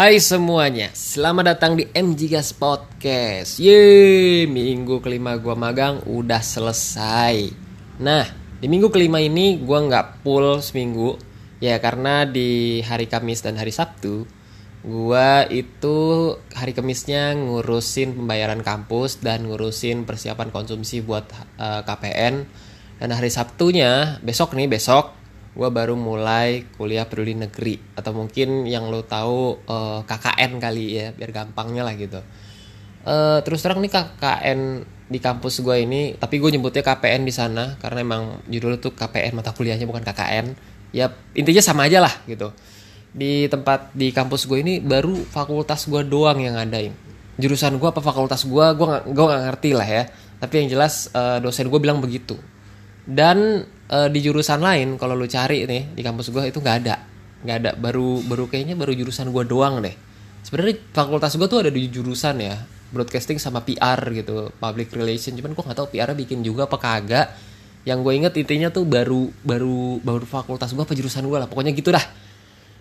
Hai semuanya, selamat datang di MG Gas Podcast. Yeay, minggu kelima gua magang udah selesai. Nah, di minggu kelima ini gua nggak full seminggu, ya karena di hari Kamis dan hari Sabtu gua itu hari Kamisnya ngurusin pembayaran kampus dan ngurusin persiapan konsumsi buat uh, KPN. Dan hari Sabtunya besok nih besok gue baru mulai kuliah peduli negeri atau mungkin yang lo tahu uh, KKN kali ya biar gampangnya lah gitu. Uh, terus terang nih KKN di kampus gue ini tapi gue nyebutnya KPN di sana karena emang judul tuh KPN mata kuliahnya bukan KKN ya intinya sama aja lah gitu. Di tempat di kampus gue ini baru fakultas gue doang yang ngadain. Jurusan gue apa fakultas gue gue gak, gak ngerti lah ya. Tapi yang jelas uh, dosen gue bilang begitu. Dan uh, di jurusan lain kalau lu cari nih di kampus gue itu nggak ada. Nggak ada. Baru baru kayaknya baru jurusan gue doang deh. Sebenarnya fakultas gue tuh ada di jurusan ya broadcasting sama PR gitu public relation. Cuman gue nggak tahu PR bikin juga apa kagak. Yang gue inget intinya tuh baru baru baru fakultas gue apa jurusan gue lah. Pokoknya gitu dah.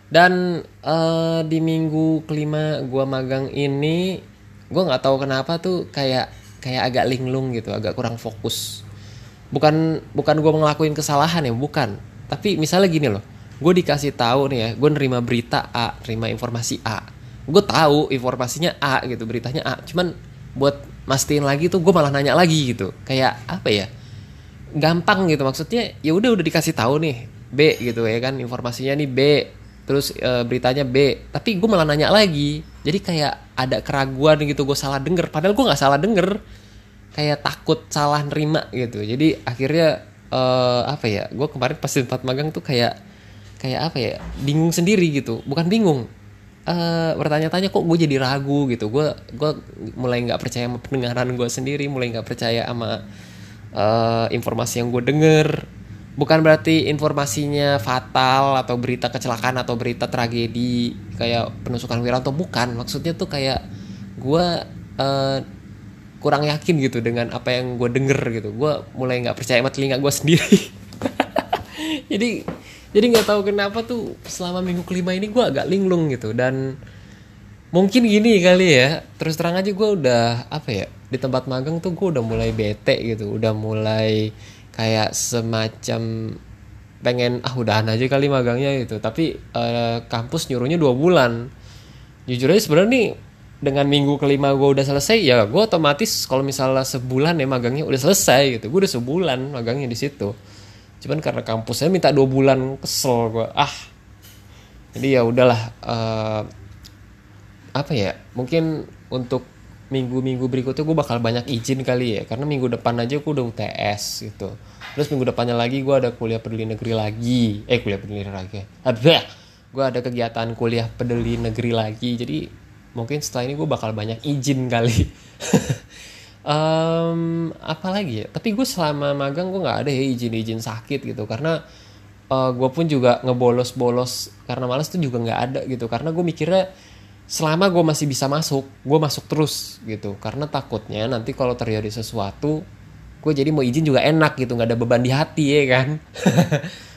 Dan uh, di minggu kelima gue magang ini gue nggak tahu kenapa tuh kayak kayak agak linglung gitu agak kurang fokus bukan bukan gue ngelakuin kesalahan ya bukan. Tapi misalnya gini loh gue dikasih tahu nih ya gue nerima berita A nerima informasi A. Gue tahu informasinya A gitu beritanya A. Cuman buat mastiin lagi tuh gue malah nanya lagi gitu. Kayak apa ya? Gampang gitu maksudnya ya udah udah dikasih tahu nih B gitu ya kan informasinya nih B terus e, beritanya B. Tapi gue malah nanya lagi. Jadi kayak ada keraguan gitu gue salah denger. Padahal gue nggak salah denger kayak takut salah nerima gitu. Jadi akhirnya uh, apa ya gue kemarin pas di tempat magang tuh kayak kayak apa ya bingung sendiri gitu. Bukan bingung uh, bertanya-tanya kok gue jadi ragu gitu. Gue gue mulai nggak percaya sama pendengaran gue sendiri mulai nggak percaya sama uh, informasi yang gue denger. Bukan berarti informasinya fatal atau berita kecelakaan atau berita tragedi kayak penusukan Wiranto bukan. Maksudnya tuh kayak gue uh, kurang yakin gitu dengan apa yang gue denger gitu. Gue mulai nggak percaya sama telinga gue sendiri. Jadi jadi nggak tahu kenapa tuh selama minggu kelima ini gue agak linglung gitu. Dan mungkin gini kali ya terus terang aja gue udah apa ya di tempat magang tuh gue udah mulai bete gitu. Udah mulai kayak semacam pengen ah udahan aja kali magangnya gitu. Tapi uh, kampus nyuruhnya dua bulan. Jujur aja sebenarnya nih dengan minggu kelima gue udah selesai ya gue otomatis kalau misalnya sebulan ya magangnya udah selesai gitu. Gue udah sebulan magangnya di situ. Cuman karena kampusnya minta dua bulan kesel gue ah. Jadi ya udahlah uh, apa ya mungkin untuk minggu-minggu berikutnya gue bakal banyak izin kali ya karena minggu depan aja gue udah UTS gitu. Terus minggu depannya lagi gue ada kuliah peduli negeri lagi eh kuliah peduli negeri lagi. Ada gue ada kegiatan kuliah peduli negeri lagi jadi mungkin setelah ini gue bakal banyak izin kali. Um, apa lagi ya? Tapi gue selama magang gue nggak ada ya izin-izin sakit gitu. Karena uh, gue pun juga ngebolos-bolos karena malas tuh juga nggak ada gitu. Karena gue mikirnya selama gue masih bisa masuk gue masuk terus gitu. Karena takutnya nanti kalau terjadi sesuatu gue jadi mau izin juga enak gitu. Nggak ada beban di hati ya kan?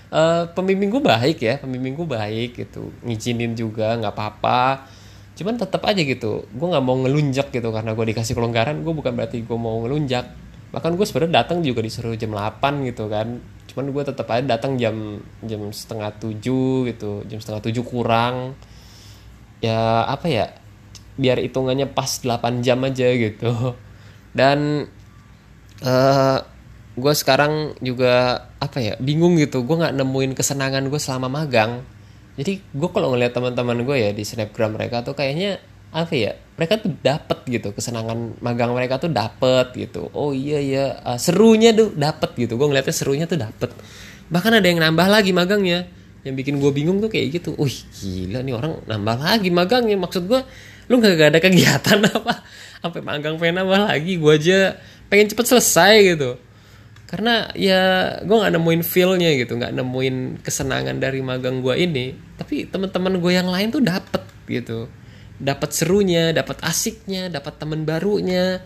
Uh, pembimbing gue baik ya pembimbing gue baik gitu. Ngizinin juga nggak apa-apa cuman tetap aja gitu gue nggak mau ngelunjak gitu karena gue dikasih kelonggaran gue bukan berarti gue mau ngelunjak. Bahkan gue sebenarnya datang juga disuruh jam 8 gitu kan. Cuman gue tetap aja datang jam jam setengah tujuh gitu jam setengah tujuh kurang. Ya apa ya biar hitungannya pas 8 jam aja gitu. Dan uh, gue sekarang juga apa ya bingung gitu. Gue nggak nemuin kesenangan gue selama magang jadi gue kalau ngeliat teman-teman gue ya di snapgram mereka tuh kayaknya apa ya mereka tuh dapet gitu kesenangan magang mereka tuh dapet gitu. Oh iya iya uh, serunya tuh dapet gitu. Gue ngeliatnya serunya tuh dapet. Bahkan ada yang nambah lagi magangnya. Yang bikin gue bingung tuh kayak gitu. Wih gila nih orang nambah lagi magangnya. Maksud gue lu gak, gak ada kegiatan apa? Sampai magang pengen nambah lagi gue aja pengen cepet selesai gitu karena ya gue nggak nemuin feelnya gitu nggak nemuin kesenangan dari magang gue ini. Tapi teman-teman gue yang lain tuh dapet gitu. Dapat serunya dapat asiknya dapat teman barunya.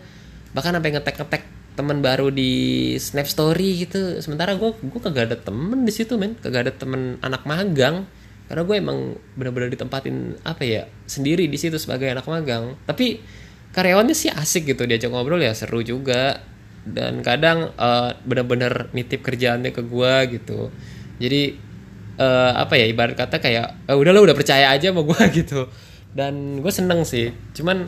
Bahkan sampai ngetek-ngetek teman baru di snap story gitu. Sementara gue gue kagak ada temen di situ men. Kagak ada temen anak magang. Karena gue emang benar-benar ditempatin apa ya sendiri di situ sebagai anak magang. Tapi karyawannya sih asik gitu diajak ngobrol ya seru juga dan kadang uh, benar-benar nitip kerjaannya ke gue gitu. Jadi uh, apa ya ibarat kata kayak uh, udah lo udah percaya aja sama gue gitu. Dan gue seneng sih. Cuman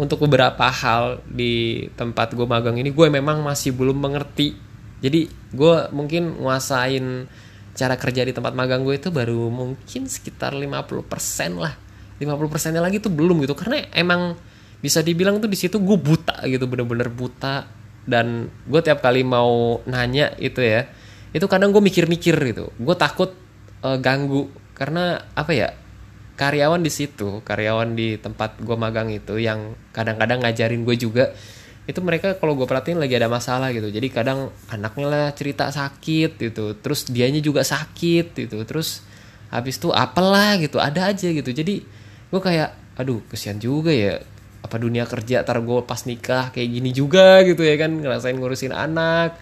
untuk beberapa hal di tempat gue magang ini gue memang masih belum mengerti. Jadi gue mungkin nguasain cara kerja di tempat magang gue itu baru mungkin sekitar 50% lah. 50 persennya lagi tuh belum gitu. Karena emang bisa dibilang tuh di situ gue buta gitu bener-bener buta dan gue tiap kali mau nanya itu ya itu kadang gue mikir-mikir gitu. Gue takut uh, ganggu. Karena apa ya karyawan di situ karyawan di tempat gue magang itu yang kadang-kadang ngajarin gue juga itu mereka kalau gue perhatiin lagi ada masalah gitu. Jadi kadang anaknya lah cerita sakit gitu terus dianya juga sakit gitu terus habis itu apalah gitu ada aja gitu. Jadi gue kayak aduh kesian juga ya apa dunia kerja tar gue pas nikah kayak gini juga gitu ya kan ngerasain ngurusin anak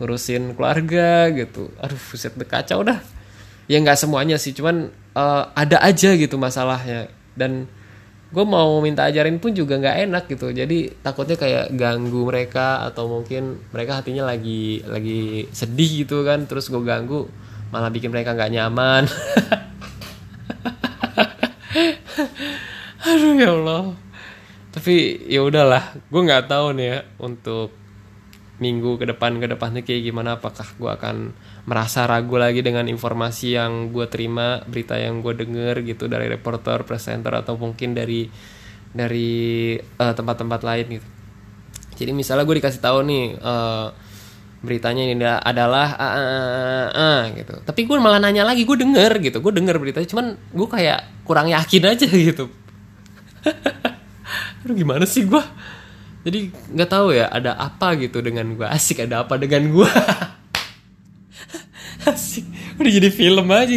ngurusin keluarga gitu. Aduh buset kacau dah. Ya nggak semuanya sih cuman uh, ada aja gitu masalahnya. Dan gue mau minta ajarin pun juga nggak enak gitu. Jadi takutnya kayak ganggu mereka atau mungkin mereka hatinya lagi lagi sedih gitu kan. Terus gue ganggu malah bikin mereka nggak nyaman. Aduh ya allah tapi ya udahlah gue nggak tahu nih ya untuk minggu ke depan ke depannya kayak gimana apakah gue akan merasa ragu lagi dengan informasi yang gue terima berita yang gue denger gitu dari reporter presenter atau mungkin dari dari uh, tempat-tempat lain gitu. Jadi misalnya gue dikasih tahu nih uh, beritanya ini adalah uh, uh, uh, gitu. Tapi gue malah nanya lagi gue denger gitu gue denger beritanya cuman gue kayak kurang yakin aja gitu aduh gimana sih gue jadi nggak tahu ya ada apa gitu dengan gue asik ada apa dengan gue asik udah jadi film aja.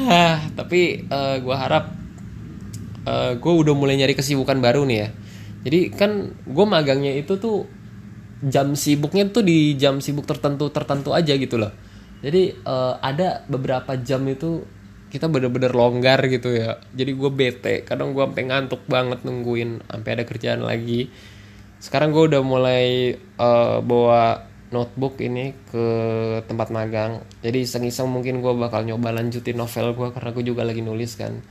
Hah, tapi uh, eh, gue harap uh, eh, gue udah mulai nyari kesibukan baru nih ya. Jadi kan gue magangnya itu tuh jam sibuknya tuh di jam sibuk tertentu tertentu aja gitu loh. Jadi uh, ada beberapa jam itu kita bener-bener longgar gitu ya. Jadi gue bete kadang gue sampai ngantuk banget nungguin sampai ada kerjaan lagi. Sekarang gue udah mulai uh, bawa notebook ini ke tempat magang. Jadi iseng-iseng mungkin gue bakal nyoba lanjutin novel gue karena gue juga lagi nulis kan.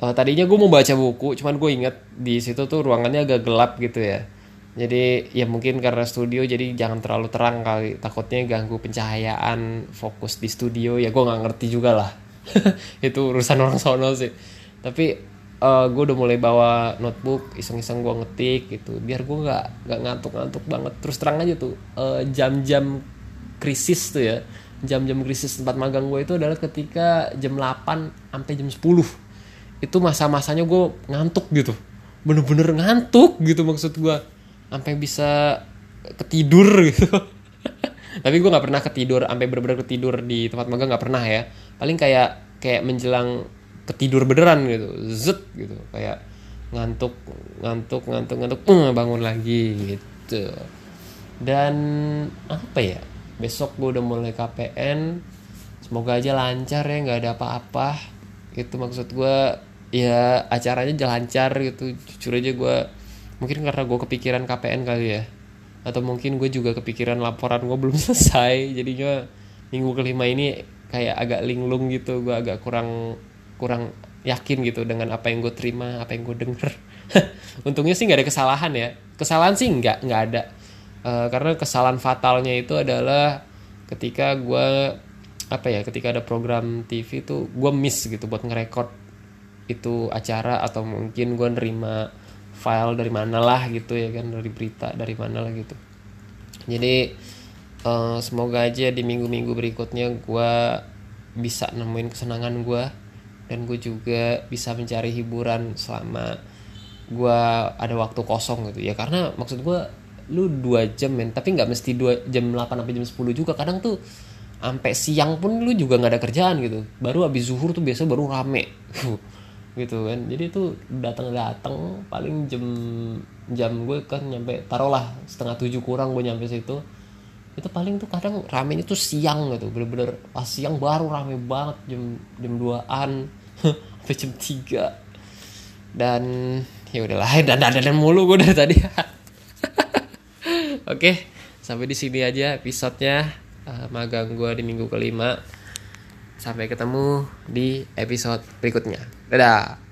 Uh, tadinya gue mau baca buku cuman gue inget di situ tuh ruangannya agak gelap gitu ya. Jadi ya mungkin karena studio jadi jangan terlalu terang kali. Takutnya ganggu pencahayaan fokus di studio ya gue nggak ngerti juga lah itu urusan orang sono sih. Tapi uh, eh, gue udah mulai bawa notebook iseng-iseng gue ngetik gitu. Biar gue nggak nggak ngantuk-ngantuk banget. Terus terang aja tuh uh, jam-jam krisis tuh ya. Jam-jam krisis tempat magang gue itu adalah ketika jam 8 sampai jam 10 itu masa-masanya gue ngantuk gitu. Bener-bener ngantuk gitu maksud gue sampai bisa ketidur gitu tapi gue nggak pernah ketidur sampai bener-bener ketidur di tempat magang nggak pernah ya. Paling kayak kayak menjelang ketidur beneran gitu zet gitu. Kayak ngantuk ngantuk ngantuk ngantuk uh, bangun lagi gitu. Dan apa ya besok gue udah mulai KPN semoga aja lancar ya nggak ada apa-apa. Itu maksud gue ya acaranya lancar gitu. Jujur aja gue mungkin karena gue kepikiran KPN kali ya atau mungkin gue juga kepikiran laporan gue belum selesai. Jadinya minggu kelima ini kayak agak linglung gitu. Gue agak kurang kurang yakin gitu dengan apa yang gue terima apa yang gue denger. Untungnya sih nggak ada kesalahan ya. Kesalahan sih nggak nggak ada. Uh, karena kesalahan fatalnya itu adalah ketika gue apa ya ketika ada program TV tuh gue miss gitu buat ngerekord itu acara atau mungkin gue nerima file dari mana lah gitu ya kan dari berita dari mana lah gitu. Jadi uh, semoga aja di minggu-minggu berikutnya gue bisa nemuin kesenangan gue dan gue juga bisa mencari hiburan selama gue ada waktu kosong gitu ya. Karena maksud gue lu dua jam men tapi nggak mesti dua jam 8 sampai jam 10 juga. Kadang tuh sampai siang pun lu juga nggak ada kerjaan gitu. Baru habis zuhur tuh biasa baru rame gitu kan. Jadi tuh datang datang paling jam jam gue kan nyampe taruhlah setengah tujuh kurang gue nyampe situ. Itu paling tuh kadang rame itu siang gitu bener-bener pas siang baru rame banget jam jam 2an sampai jam 3 dan ya udahlah dan dan dan mulu gue dari tadi. Oke sampai di sini aja episodenya. Uh, magang gue di minggu kelima sampai ketemu di episode berikutnya. Dadah